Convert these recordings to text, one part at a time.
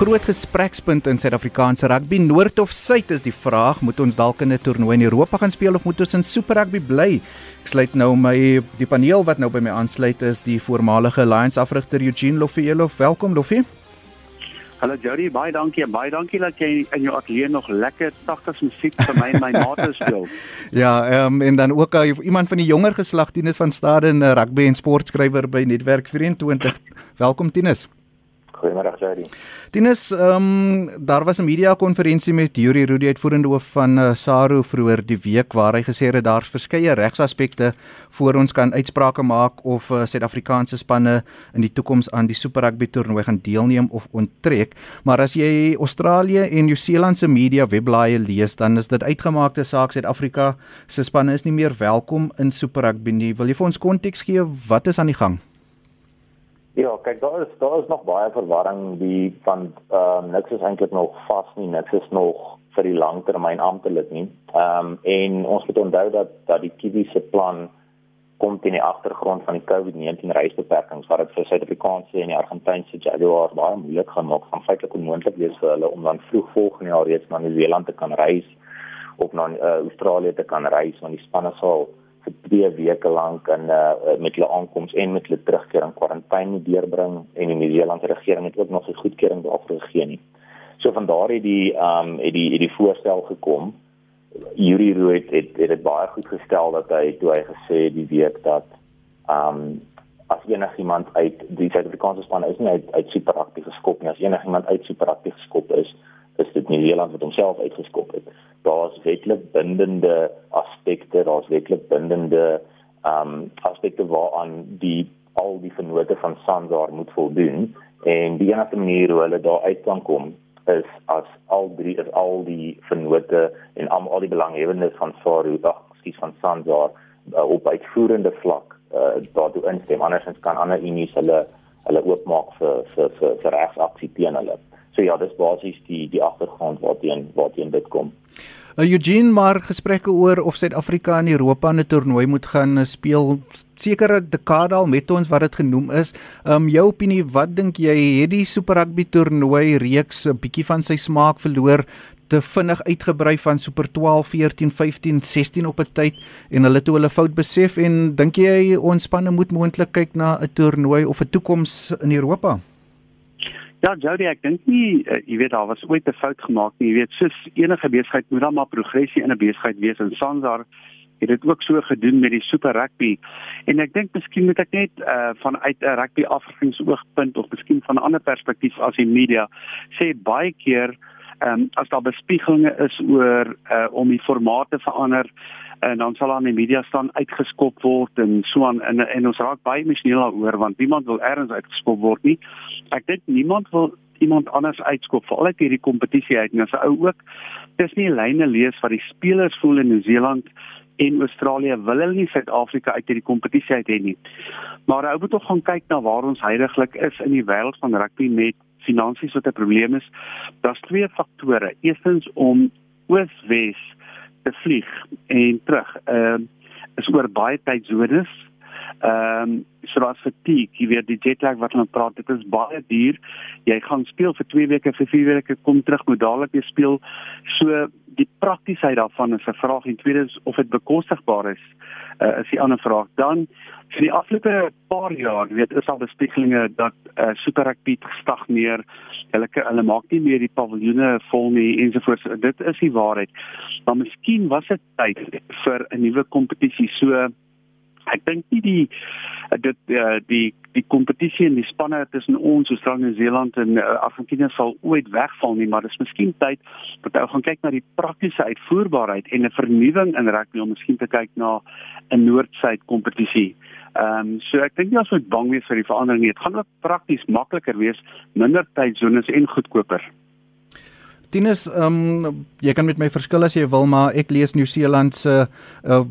groot gesprekspunt in Suid-Afrikaanse rugby. Noord of suid is die vraag. Moet ons dalk in 'n toernooi in Europa gaan speel of moet ons in Super Rugby bly? Ek sluit nou my die paneel wat nou by my aansluit is die voormalige Lions afrigter Eugene Loffielo. Welkom Loffie. Hallo Jody, baie dankie baie dankie dat jy in jou ateljee nog lekker 80s musiek vir my en my maate speel. ja, ehm um, en dan ook uh, iemand van die jonger geslag Tinus van Staden, rugby en sportskrywer by Netwerk 24. Welkom Tinus. Goeiemôre Jody. Dinus, ehm um, daar was 'n media konferensie met Yuri Rudi uitvoerende hoof van uh, SARU vroeër die week waar hy gesê het daar's verskeie regsaspekte voor ons kan uitsprake maak of uh, Suid-Afrikaanse spanne in die toekoms aan die Super Rugby toernooi gaan deelneem of onttrek. Maar as jy Australië en Nieu-Seeland se media webblaaie lees, dan is dit uitgemaakte saak Suid-Afrika se spanne is nie meer welkom in Super Rugby nie. Wil jy vir ons konteks gee wat is aan die gang? Ja, kyk daar is daar is nog baie verwarring. Die van ehm uh, niks is eintlik nog vas nie, niks is nog vir die langtermyn amptelik nie. Ehm um, en ons moet onthou dat dat die Kiwi se plan kom teen die agtergrond van die COVID-19 reisbeperkings wat dit vir Suid-Afrikaanse en die Argentynse Jaguars baie moeilik gemaak van feitelik onmoontlik wees vir hulle om dan vroeg volgende jaar reeds na Nieu-Seeland te kan reis of na uh, Australië te kan reis want die spanne sal vir 2 weke lank in uh, met hulle aankoms en met hulle terugkeer in kwarantyne deurbring en die Nieu-Seelandse regering het ook nog 'n goedkeuring daarvoor gegee nie. So van daar het die ehm um, het die het die voorstel gekom. Yuri Rooi het, het dit baie goed gestel dat hy toe hy gesê die week dat ehm um, as enigiemand uit die Suid-Afrikaanse span is nie uit uit Super Rugby geskop nie. As enigiemand uit Super Rugby geskop is, is dit Nieu-Seeland wat homself uitgeskop het. Daar's wetlik bindende aspekte, daar's wetlik bindende ehm um, aspekte waaraan die al die vennote van Sanzar moet voldoen en die enigste manier hoe hulle daar uit kan kom is as al drie is al die vennote en al, al die belanghebbendes van Faru, ekskuus van Sanzar uh, op uitvoerende vlak uh, daartoe instem. Andersins kan ander unies hulle hulle oopmaak vir vir vir, vir regsaksie teen hulle. So ja, dis basies die die agtergrond waarteen waarteen dit kom. Uh, Eugene maar gesprekke oor of Suid-Afrika in Europa 'n toernooi moet gaan uh, speel sekere dekade al met ons wat dit genoem is. Um jou opinie, wat dink jy het die Super Rugby toernooi reeks 'n bietjie van sy smaak verloor te vinnig uitgebrei van Super 12, 14, 15, 16 op 'n tyd en hulle toe hulle fout besef en dink jy ons spanne moet moontlik kyk na 'n toernooi of 'n toekoms in Europa? Ja, Jody, ek dink nie uh, jy weet daar was ooit 'n fout gemaak nie. Jy weet, soos enige besigheid moet daar maar progressie in 'n besigheid wees en Sanzar het dit ook so gedoen met die Super Rugby. En ek dink miskien moet ek net uh, vanuit 'n rugby afrigtingsoogpunt of miskien van 'n ander perspektief as die media sê baie keer ehm um, as daar bespiegelinge is oor uh, om die formate verander en dan sal aan die media staan uitgeskop word en so aan en, en ons raak baie emosioneel daaroor want niemand wil ergens uitgeskop word nie. Ek dink niemand wil iemand anders uitskop veral uit hierdie kompetisie uit en as 'n ou ook dis nie lyne lees wat die spelers voel in Nieu-Seeland en Australië wil hulle nie Suid-Afrika uit hierdie kompetisie uit hê nie. Maar ou moet tog gaan kyk na waar ons heidaglik is in die wêreld van rugby met finansies wat 'n probleem is. Daar's twee faktore. Eerstens om oos-wes te vlieg en terug. Ehm uh, is oor baie tydsones. Ehm um, so daar's fatigue, jy weet die jetlag wat hulle praat, dit is baie duur. Jy gaan speel vir 2 weke, vir 4 weke, kom terug, moet dadelik weer speel. So die praktiesheid daarvan is 'n vraag en tweede is of dit bekostigbaar is. Uh, is die ander vraag. Dan vir die afgelope paar jaar, weet is al bespiegelinge dat uh, Super Rugby gestagneer. Hulle hulle maak nie meer die paviljoene vol nie ensovoorts. Dit is die waarheid. Maar miskien was dit tyd vir 'n nuwe kompetisie. So ek dink nie die dit uh, die die kompetisie en die spanne tussen ons Australië en Nieu-Seeland en uh, Argentinië sal ooit wegval nie maar dis miskien tyd dat ou gaan kyk na die praktiese uitvoerbaarheid en 'n vernuwing in rugby om miskien te kyk na 'n noord-suid kompetisie. Ehm um, so ek dink nie ons moet bang wees vir die verandering nie. Dit gaan ook prakties makliker wees, minder tydsones en goedkoper. Tinus, ehm um, jy kan met my verskil as jy wil, maar ek lees Nieu-Seeland se uh,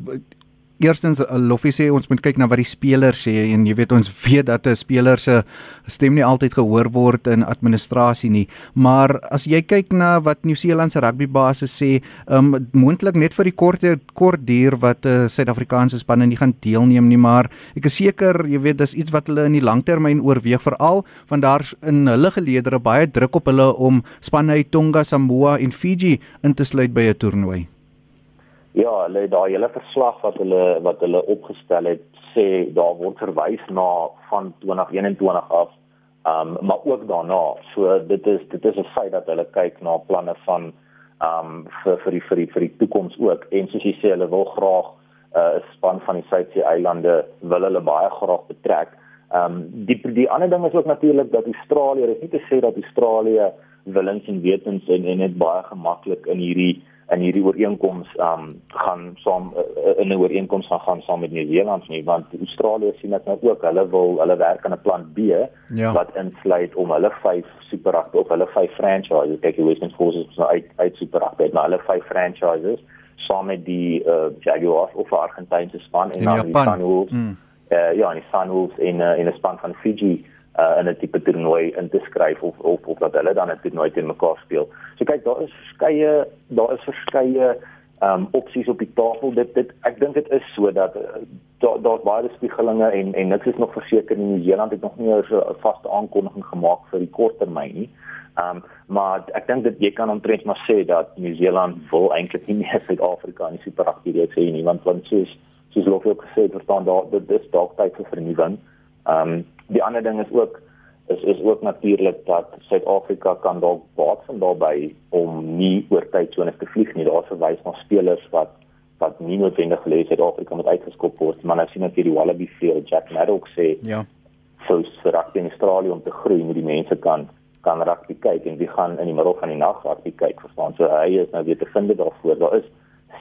eerstens eh, Loffie sê ons moet kyk na wat die spelers sê en jy weet ons weet dat 'n speler se stem nie altyd gehoor word in administrasie nie. Maar as jy kyk na wat Nieu-Seeland se rugbybaas sê, um moontlik net vir die kort kort duur wat 'n uh, Suid-Afrikaanse spanne nie gaan deelneem nie, maar ek is seker jy weet dis iets wat hulle in die langtermyn oorweeg veral want daar's in hulle geleedere baie druk op hulle om spanne uit Tonga, Samoa en Fiji in te sluit by 'n toernooi. Ja, hulle daai hele verslag wat hulle wat hulle opgestel het sê daar word verwys na van 2021 af. Um maar ook daarna. So dit is dit is 'n feit dat hulle kyk na planne van um vir vir die vir die vir die toekoms ook. En soos jy sê, hulle wil graag 'n uh, span van die Suidsee eilande wil hulle baie graag betrek. Um die die ander ding is ook natuurlik dat Australië, dit is nie te sê dat Australië willens en wetens en en dit baie gemaklik in hierdie in hierdie ooreenkoms um gaan saam uh, in 'n ooreenkoms gaan gaan saam met Nieu-Seeland nie want Australië sien dit nou ook hulle wil hulle werk aan 'n plan B ja. wat insluit om hulle vyf super rugby of hulle vyf franchises kyk die Western Forces is nou uit uit super rugby maar hulle vyf franchises saam met die uh, Jaguars of Argentynse span en dan die Sunwolves mm. uh, ja en die Sunwolves in uh, in 'n span van Fiji uh, in 'n tipe toernooi in te skryf of of of dat hulle dan 'n toernooi teen mekaar speel. So kyk, daar is verskeie daar is verskeie um, opsies op die tafel. Dit dit ek dink dit is so dat uh, daar daar's baie spiegelinge en en niks is nog verseker in New Zealand het nog nie 'n vaste aankondiging gemaak vir die korttermyn nie. Um, maar ek dink dit jy kan omtrent maar sê dat New Zealand wil eintlik nie meer Suid-Afrika in die Super Rugby League sê nie want want soos soos loop ook gesê verstaan daar dit is dalk tyd vir vernuwing. Um, die ander ding is ook is is ook natuurlik dat Suid-Afrika kan dalk baat van daarbey om nie oor tyd sones te vlieg nie. Daar verwys na spelers wat wat nie noodwendig lê Suid-Afrika moet uitgeskop word, maar nou sien ek hierdie Wallaby Field Jack Maddox sê ja. So vir rugby in Australië om te groei moet die mense kan kan rugby kyk en wie gaan in die middel van die nag rugby kyk verstaan. So hy is nou weer te vind daarvoor. Daar is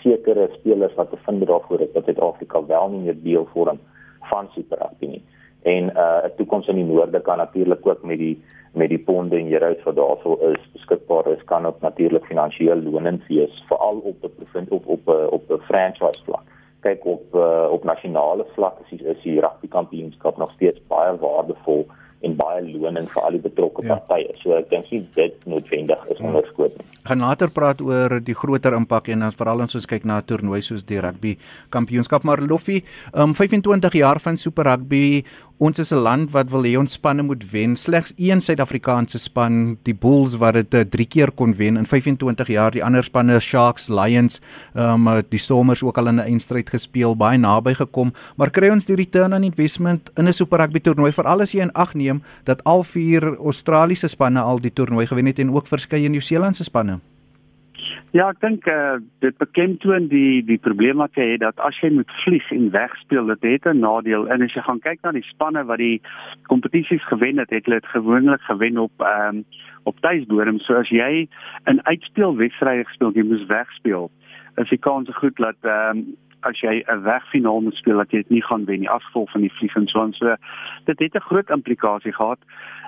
sekere spelers wat te vind daarvoor is dat Suid-Afrika wel nie meer deel vorm van Super Rugby nie en 'n uh, toekoms in die noorde kan natuurlik ook met die met die ponde en euros wat daarso is beskikbaar is kan ook natuurlik finansiëel lonend wees veral op die provins op op op 'n franchise vlak kyk op uh, op nasionale vlak is die, is die rugby kampioenskap nog steeds baie waardevol en baie lonend vir al die betrokke ja. partye. So ek dink nie dit noodwendig is ja. onderskoot nie. Gaan later praat oor die groter impak en dan veral as ons kyk na 'n toernooi soos die rugby kampioenskap maar Loffie, um 25 jaar van super rugby Ons is 'n land wat wil hê ons spanne moet wen. Slegs een Suid-Afrikaanse span, die Bulls wat dit 3 eh, keer kon wen in 25 jaar. Die ander spanne, Sharks, Lions, ehm um, die Stormers ook al in 'n eindstryd gespeel, baie naby gekom, maar kry ons die return on investment in 'n Super Rugby toernooi vir alles jy in ag neem dat al vier Australiese spanne al die toernooi gewen het en ook verskeie Nieu-Seelandse spanne. Ja, ek dink uh, dit beklemtoon die die probleem wat jy het dat as jy moet vlieg en wegspeel, dit het 'n nadeel. En as jy gaan kyk na die spanne wat die kompetisies gewen het, het hulle dit gewoonlik gewen op ehm um, op tuisbodem. So as jy 'n uitspelwedstryd gespeel, jy moes wegspeel. Is die kans goed dat ehm um, as jy 'n wegfinaal moet speel dat jy dit nie gaan wen nie, afgevolg van die vlieg en so en so. Dit het 'n groot implikasie gehad.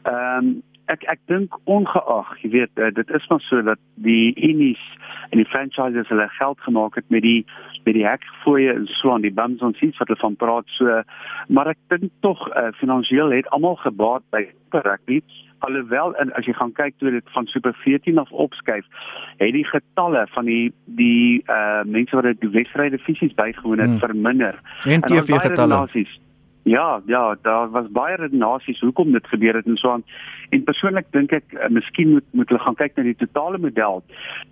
Ehm um, ek ek dink ongeag, jy weet, uh, dit is maar so dat die Unis en die franchises hulle geld gemaak het met die met die hekfooie en so aan die bums ons iets wat hulle van praat so, maar ek dink tog uh, finansiëel het almal gebaat by rugby alhoewel en as jy gaan kyk toe dit van super 14 af opskuif het die getalle van die die uh mense wat dit die wedstryde fisies bygewoon het hmm. verminder. En TV getalle Ja, ja, daar was baie redenasies hoekom dit gebeur het en so aan. En persoonlik dink ek uh, miskien moet moet hulle gaan kyk na die totale model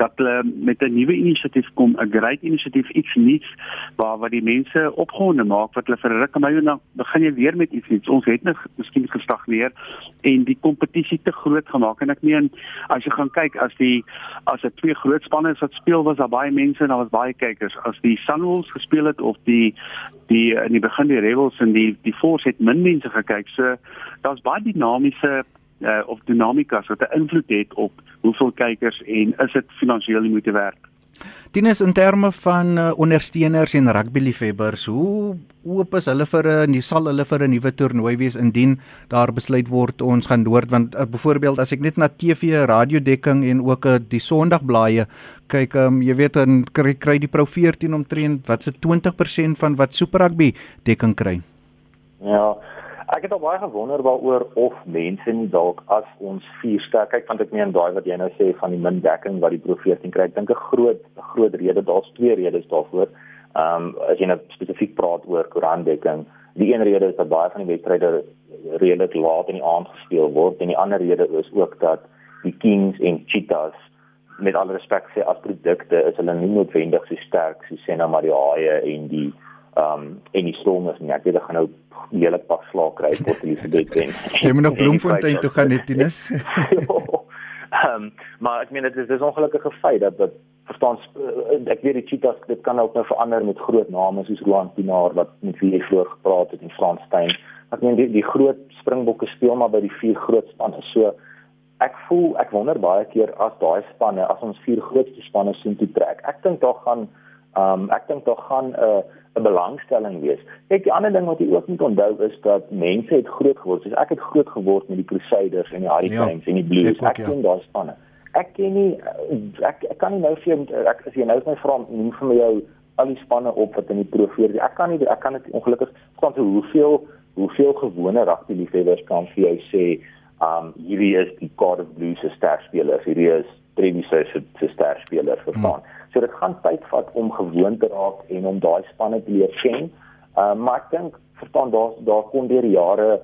dat hulle met 'n nuwe inisiatief kom, 'n great inisiatief iets nuuts waar wat die mense opgewonde maak wat hulle vir ruk en nou begin jy weer met iets nuuts. Ons het nog miskien gestagneer en die kompetisie te groot gemaak en ek meen as jy gaan kyk as die as dit twee groot spanne wat speel was daar baie mense en daar was baie kykers. As die Sunwolves gespeel het of die die in die begin die Rebels en die die Force het min mense gekyk. So daar's baie dinamiese uh, of dinamika wat 'n invloed het op hoeveel kykers en is dit finansiëel nie moeite werd. Tinus in terme van uh, ondersteuners en rugby liefhebbers, hoe oop is hulle vir 'n uh, sal hulle vir 'n nuwe toernooi wees indien daar besluit word ons gaan noord want uh, byvoorbeeld as ek net na TV, radiodekking en ook uh, die Sondagblaaie kyk, um, jy weet dan kry, kry die Pro 14 omtrent wat se 20% van wat Super Rugby dekking kry. Ja, Ek het al baie gewonder waaroor of mense nie dalk as ons vier sterk kyk want ek meen daai wat jy nou sê van die min dekking wat die Pro 14 kry, ek dink 'n groot groot rede, daar's twee redes daarvoor. Ehm um, as jy nou spesifiek praat oor koerantdekking, die een rede is dat baie van die wedstryde redelik laat in die aand gespeel word en die ander rede is ook dat die Kings en Cheetahs met alle respek sê as produkte is hulle nie noodwendig so sterk so sê nou maar die haie en die um, en die stormers nie. Ek weet ek gaan nou hele pak slaag kry tot Elisabeth wen. Jy moet nog Bloemfontein toe gaan net Tinus. Ehm maar ek meen dit is dis ongelukkige feit dat dat verstaan eh, ek weet die cheetahs dit kan ook nou verander met groot name soos Roan Pinaar wat met wie jy vroeër gepraat het en Frans Steyn. Ek meen die die groot springbokke speel maar by die vier groot spanne. So ek voel ek wonder baie keer as daai spanne as ons vier grootste spanne sien toe trek. Ek dink daar gaan ehm um, ek dink daar gaan 'n uh, 'n belangstelling wees. Kyk, die ander ding wat jy ook moet onthou is dat mense het groot geword. So ek het groot geword met die Crusaders en die Hurricanes ja, en die Blues. Ek ken daai spanne. Ek ken nie ek, ek kan nie nou vir jou ek as jy nou my vra noem vir my jou al die spanne op wat in die Pro 14. Ek kan nie ek kan dit ongelukkig kan so hoeveel hoeveel gewone rugby liefhebbers kan vir jou sê, um hierdie is die Cardiff Blues se sterspelers. Hierdie is Trevi se se sterspelers verstaan. Hmm. So dit gaan tyd vat om gewoon te raak en om daai spanne te leer ken. Uh, maar ek dink verstaan daar daar kon deur jare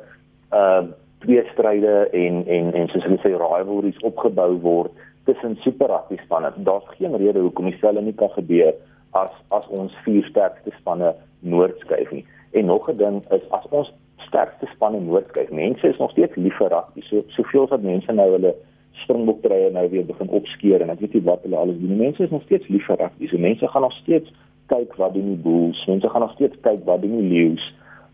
uh twee stryde en en en soos hulle sê rivalries opgebou word tussen super rugby spanne. Daar's geen rede hoekom dieselfde nie kan gebeur as as ons vier sterkste spanne noordskuif nie. En nog 'n ding is as ons sterkste spanne noordskuif, mense is nog steeds lief vir rugby. So soveel as wat mense nou hulle springboktreie nou weer begin opskeer en ek weet nie wat hulle alles doen. Die mense is nog steeds lief vir rugby. So mense gaan nog steeds kyk wat doen die Bulls. Mense gaan nog steeds kyk wat doen die Lions.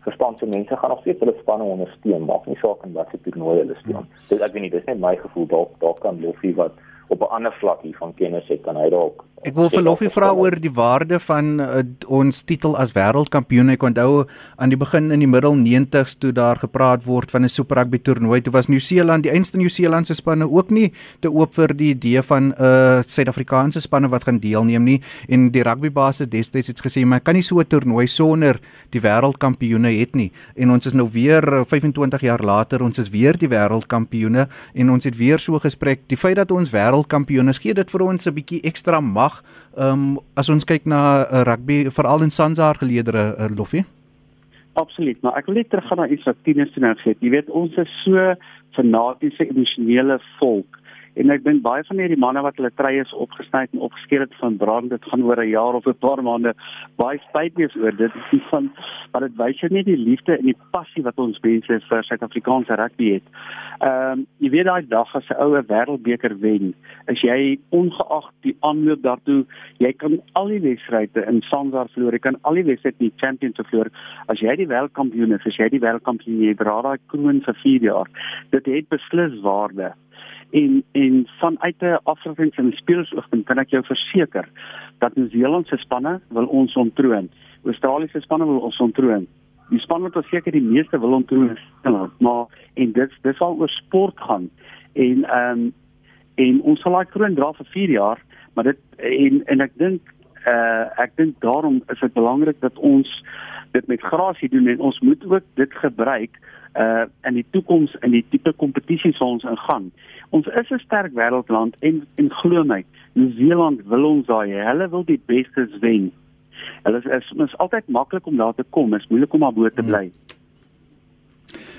Verstaan jy mense gaan nog steeds hulle spanne ondersteun. Maak nie saak in watter toernooi hulle speel. Hmm. Dis ek weet nie, dis net my gevoel dalk dalk kan Loffie wat op 'n ander vlak hier van kennis het kan hy dalk Ek wil vir Loffie vra oor die waarde van uh, ons titel as wêreldkampioen. Ek onthou aan die begin in die middel 90s toe daar gepraat word van 'n Super Rugby toernooi. Toe was Nieu-Seeland, die einste Nieu-Seelandse spanne ook nie te oop vir die idee van 'n uh, Suid-Afrikaanse spanne wat gaan deelneem nie. En die rugbybaas het destyds iets gesê, maar kan nie so 'n toernooi sonder die wêreldkampioene het nie. En ons is nou weer 25 jaar later, ons is weer die wêreldkampioene en ons het weer so gespreek. Die feit dat ons wêreldkampioene is, gee dit vir ons 'n bietjie ekstra mag. Ehm um, as ons kyk na uh, rugby veral in Sansaar geleedere uh, Loffie. Absoluut, maar ek wil net teruggaan na iets wat Tinus nou het. Jy weet ons is so fanatiese emosionele volk En ek dink baie van hierdie manne wat hulle treë is opgesny en opgeskeer het van brand, dit gaan oor 'n jaar of 'n paar maande baie spyt wees oor dit. Dit is van maar dit wys net die liefde en die passie wat ons mense vir Suid-Afrikaanse rugby het. Ehm um, jy weet daai dag as 'n oue wêreldbeker wen, is jy ongeag die aanloop daartoe, jy kan al die wedstryde in Sanzar verloor, jy kan al die wedstryde in die Champions verloor. As jy die wêreldkampioen is, as jy die wêreldkampioen jy dra daai kroon vir 4 jaar. Dit het beslis waarde en en vanuit 'n afrigtings en spelersoogpunt kan ek jou verseker dat Nieu-Seeland se spanne wil ons ontroon. Australië se spanne wil ons ontroon. Die span wat seker die meeste wil ontroon, maar en dit dis al oor sport gaan en ehm um, en ons sal daai kroon dra vir 4 jaar, maar dit en en ek dink uh ek dink daarom is dit belangrik dat ons dit met grasie doen en ons moet ook dit gebruik uh in die toekoms in die tipe kompetisies waar ons ingaan. Ons is 'n sterk wêreldland en en glo my, Nieu-Seeland wil ons daai. Hulle wil die bestes wen. Hulle is is, is altyd maklik om daar te kom, is moeilik om maar bo te bly.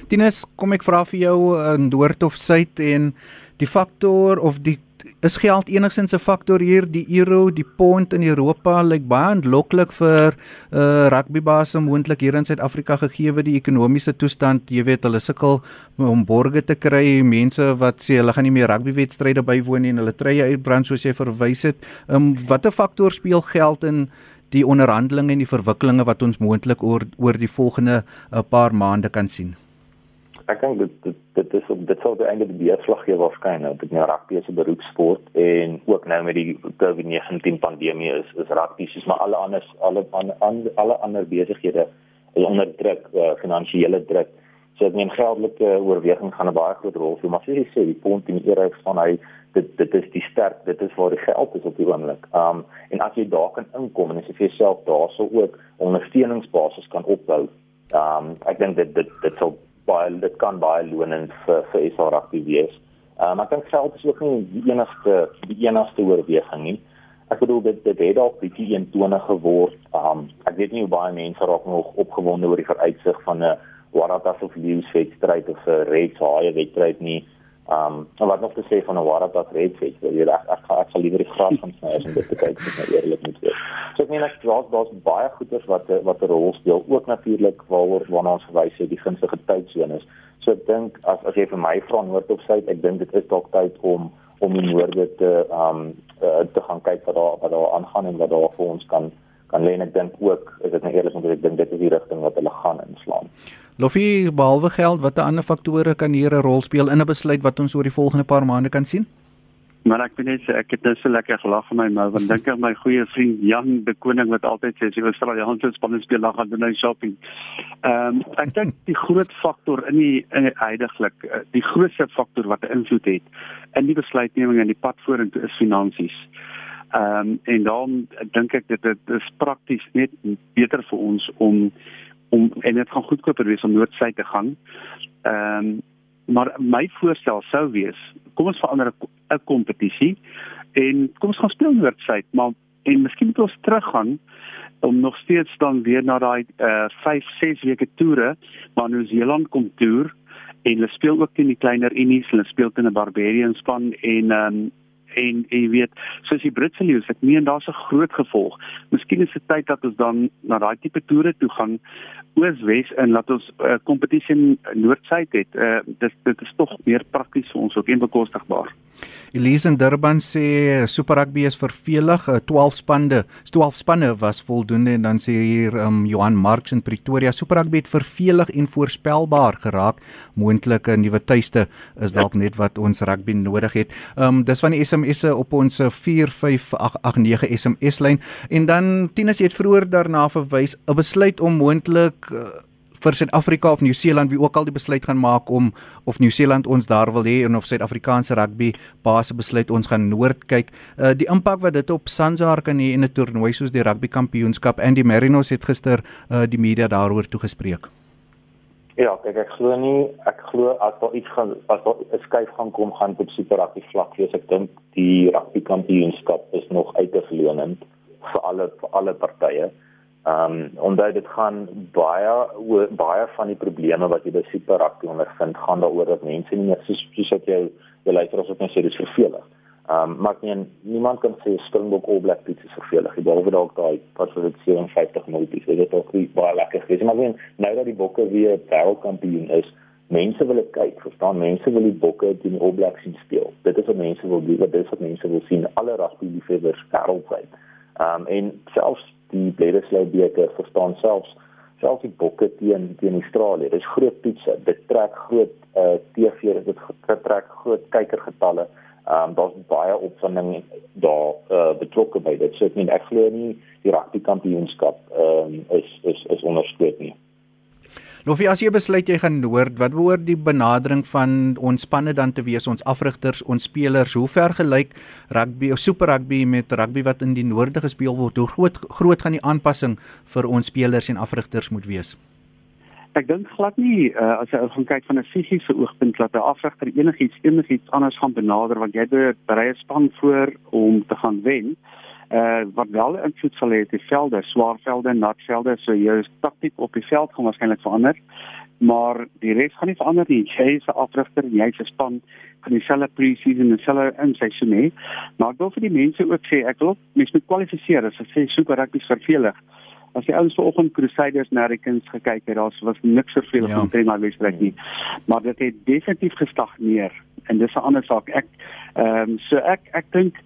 Tinus, kom ek vra vir jou in noord of suid en die faktor of die is geld enigsins 'n faktor hier. Die euro die pond in Europa lyk baie aanloklik vir uh rugbybase moontlik hier in Suid-Afrika gegee die ekonomiese toestand. Jy weet hulle sukkel om borge te kry. Mense wat sê hulle gaan nie meer rugbywedstryde bywoon nie en hulle treë uitbrand soos jy verwys het. Um watter faktor speel geld in die onderhandelinge en die verwikkelinge wat ons moontlik oor oor die volgende 'n uh, paar maande kan sien ek dink dit dit dit is op dit sou die einde die beurtslag gee waarskynlik. Dit nou rugby is 'n beroepsport en ook nou met die COVID-19 pandemie is is rugby soos maar alle ander alle alle, alle ander besighede is onder druk, uh, finansiële druk. So ek meen geldelike oorweging gaan 'n baie groot rol speel, maar soos jy sê, die punt in die era van hy dit dit is die sterk, dit is waar die geld is op die oomblik. Um en as jy daar kan inkom en as jy vir jouself daarso ook ondersteuningsbasis kan opbou. Um ek dink dit dit dit sal baie dit kan baie lonend vir vir SA rugby wees. Um ek dink geld is ook nie die enigste die enigste oorweging nie. Ek bedoel dit dit het dalk bietjie eentonig geword. Um ek weet nie hoe baie mense raak nog opgewonde oor die vooruitsig van 'n Waratahs of Lions wedstryd of 'n Reds Haie wedstryd nie. Um en wat nog te sê van 'n Waratahs Reds wedstryd? Jy ek ek ek sal liewer die gras van sny as om dit te kyk, as ek nou eerlik moet wees. So ek meen ek dink daar's baie goeders wat wat 'n rol speel. Ook natuurlik waaroor waarna ons gewys het die gunstige tydsones. So ek dink as as jy vir my vra noord of suid, ek dink dit is dalk tyd om om in noorde te um uh, te gaan kyk wat daar wat daar aangaan en wat daar vir ons kan kan lê en ek dink ook is dit nou eerlik om te dink dit is die rigting wat hulle gaan inslaan. Lofie behalwe geld, watter ander faktore kan hier 'n rol speel in 'n besluit wat ons oor die volgende paar maande kan sien? Maar ek weet net ek het net so lekker gelag in my mou want dink ek my goeie vriend Jan de Koning wat altyd sê as jy Australiese spanne speel dan gaan doen hy shopping. Ehm um, ek dink die groot faktor in die die heidaglik eh, die grootste faktor wat 'n invloed het in die besluitneming en die pad vorentoe is finansies. Ehm um, en dan dink ek dit dit is prakties net beter vir ons om om en dit gaan goedkoper wees om noordsuid te gaan. Ehm um, maar my voorstel sou wees, kom ons verander 'n kompetisie en kom ons gaan speel noordsuid, maar en miskien moet ons teruggaan om nog steeds dan weer na daai uh 5 6 weke toere waar Nieu-Seeland kom toer en hulle speel ook teen die kleiner unies, hulle speel teen 'n Barbarian span en ehm um, en jy weet soos die Britse leeu's ek meen daar's 'n groot gevolg. Miskien is dit tyd dat ons dan na daai tipe toere toe gaan oos-wes en laat ons 'n uh, kompetisie in noord-suid het. Uh, dit dit is tog meer prakties vir ons ook en bekostigbaar. Elise in Durban sê Super Rugby is vervelig. 12 spanne, 12 spanne was voldoende en dan sê hier um, Johan Marx in Pretoria Super Rugby het vervelig en voorspelbaar geraak. Moontlike nuwe tuiste is dalk net wat ons rugby nodig het. Um dis van die SMS'e op ons 4589 SMS lyn en dan Tinus het vroeër daarna verwys 'n besluit om moontlik uh, vir Suid-Afrika of Nieu-Seeland wie ook al die besluit gaan maak om of Nieu-Seeland ons daar wil hê en of Suid-Afrikaanse rugby base besluit ons gaan noord kyk. Uh die impak wat dit op Sanzar kan hê in 'n toernooi soos die rugby kampioenskap en die Marinos het gister uh die media daaroor toegespreek. Ja, kyk ek glo nie ek glo as daar iets gaan as daar 'n skuif gaan kom gaan op super rugby vlak wees ek dink die rugby kampioenskap is nog uitgeloonend vir alle vir alle partye. Ehm um, omdat dit gaan baie baie van die probleme wat jy by Super Rugby ondervind gaan daaroor dat mense nie meer soos soos wat jy jy luister as wat mense sê dis vervelig. Ehm um, maar nie niemand kan sê Springbok All Black Pizza is vervelig. Jy behalwe dalk daai wat vir dit 57 multies. Dit is ook nie baie lekker gewees. Maar wen nou dat die Bokke weer wêreldkampioen is, mense wil dit kyk, verstaan? Mense wil die Bokke teen All Blacks sien speel. Dit is wat mense wil doen. Dit is wat mense wil sien. Alle rugby liefhebbers wêreldwyd. Ehm um, en selfs die Bledisloe beker verstaan selfs selfs die bokke teen teen Australië. Dis groot toetse. Dit trek groot uh TV, dit trek groot kykergetalle. Ehm um, daar's baie opwinding daar uh betrokke by dit. So ek meen ek glo nie die rugby kampioenskap ehm um, is is is ondersteun nie. Vir as jy besluit jy gaan noord, wat behoort die benadering van ons spanne dan te wees, ons afrigters, ons spelers, hoe ver gelyk rugby of super rugby met rugby wat in die noorde gespeel word? Hoe groot groot gaan die aanpassing vir ons spelers en afrigters moet wees? Ek dink glad nie uh, as jy gaan kyk van 'n fisiese oogpunt dat 'n afrigter enigiets enigiets anders gaan benader want jy het 'n breë span voor om te gaan wen uh wat wel invloed sal hê op die velde, swaar velde, nat velde, so jou taktik op die veld gaan waarskynlik verander. Maar die res gaan nie verander nie. Jy is 'n afrigter, jy is 'n span van dieselfde pre-season en dieselfde inseisoen hê. Maar ek wil vir die mense ook sê ek wil mense moet kwalifiseer as ek sê super rugby is vervelig. As jy ouens vanoggend Crusaders Americans gekyk het, daar was niks vervelig ja. om te na wedstryd nie. Maar dit het definitief gestagneer en dis 'n ander saak. Ek ehm um, so ek ek dink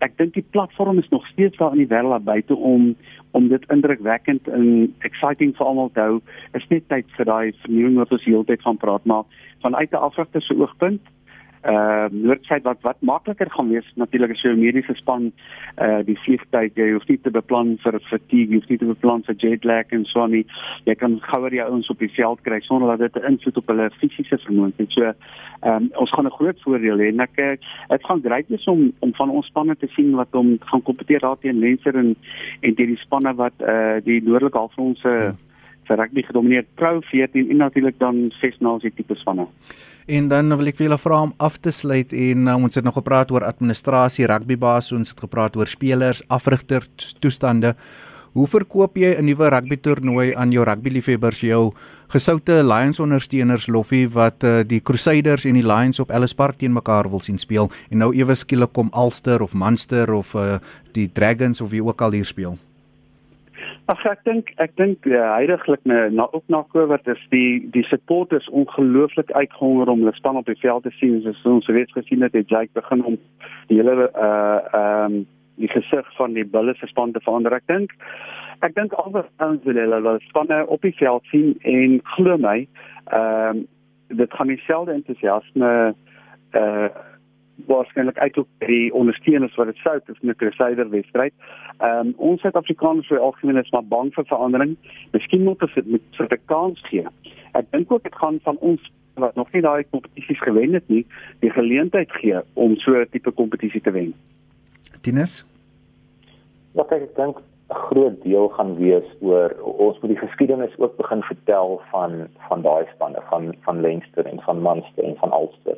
ek dink die platform is nog steeds daar in die wêreld buite om om dit indrukwekkend en exciting vir almal te hou. Is net tyd vir daai vernuwing wat ons heeltyd van praat, maar vanuit 'n afrigter se oogpunt uh noordsuid wat wat makliker gaan wees natuurlik as jou mediese span uh die vliegtyd jy hoef nie te beplan vir fatigue jy hoef nie te beplan vir jet lag en so nie. Jy kan gouer jou ouens op die veld kry sonder dat dit 'n invloed op hulle fisiese vermoë het. So um ons gaan 'n groot voordeel hê en ek dit gaan grait wees om om van ons spanne te sien wat om gaan kompeteer daar teen Lenser en en teen die spanne wat uh die noordelike halfrond se uh, vir rugby gedomeineer Pro 14 en natuurlik dan ses nasie tipe spanne. En dan wil ek vir julle vra om af te sluit en uh, ons het nog gepraat oor administrasie, rugbybaas, ons het gepraat oor spelers, afrigter toestande. Hoe verkoop jy 'n nuwe rugby toernooi aan jou rugby liefhebbers, jou gesoute Lions ondersteuners Loffie wat uh, die Crusaders en die Lions op Ellis Park teen mekaar wil sien speel en nou ewe skielik kom Ulster of Munster of uh, die Dragons of wie ook al hier speel? Ag ek dink ek dink uh, heidaglik na, na ook na Covid is die die support is ongelooflik uitgehonger om hulle span op die veld te sien. Soos ons reeds gesien het, het Jake begin om die hele uh ehm um, die gesig van die Bulls se span te verander. Ek dink ek dink almal ons wil hulle spanne op die veld sien en glo my, ehm um, dit gaan dieselfde entoesiasme uh waarskynlik uit op die ondersteuners wat dit sou het in 'n Crusader wedstryd. Ehm um, ons Suid-Afrikaners vir algemeen is maar bang vir verandering. Miskien moet ons dit met so 'n kans gee. Ek dink ook dit gaan van ons wat nog nie daai kompetisies gewen het nie, die geleentheid gee om so 'n tipe kompetisie te wen. Tinus? Ja, kyk, ek dink 'n groot deel gaan wees oor ons moet die geskiedenis ook begin vertel van van daai spanne van van Leinster en van Munster en van Ulster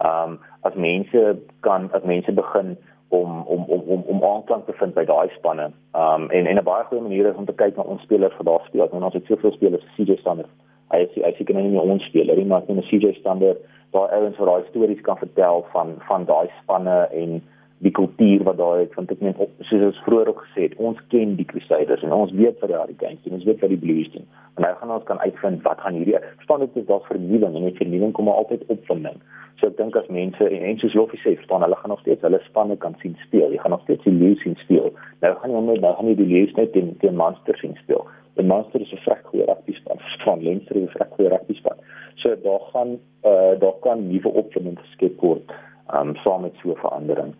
ehm um, as mense kan as mense begin om om om om om aanklank te vind by daai spanne. Ehm um, en en 'n baie goeie manier is om te kyk na ons spelers vir daardie speel. Nou ons het soveel spelers vir CJ Standard. Hy is hy seker nou nie meer ons speler nie, maar net 'n CJ Standard daar ouens wat daai stories kan vertel van van daai spanne en die kultuur wat daar het want ek meen soos ons vroeër ook gesê het ons ken die Crusaders en ons weet wat die Hurricanes doen ons weet wat die Blues doen. En nou gaan ons kan uitvind wat gaan hierdie verstaan dit is daar vernuwing en die vernuwing kom altyd opwinding so ek dink as mense en, en soos Joffie sê verstaan hulle gaan nog steeds hulle spanne kan sien speel jy gaan nog steeds die Blues sien speel. Nou gaan jy net nou gaan jy die Blues net teen teen Munster sien speel. Die Munster is 'n vrek goeie rugby span van Leinster is 'n vrek goeie rugby span so daar gaan uh, daar kan nuwe opwinding geskep word um, saam met so 'n verandering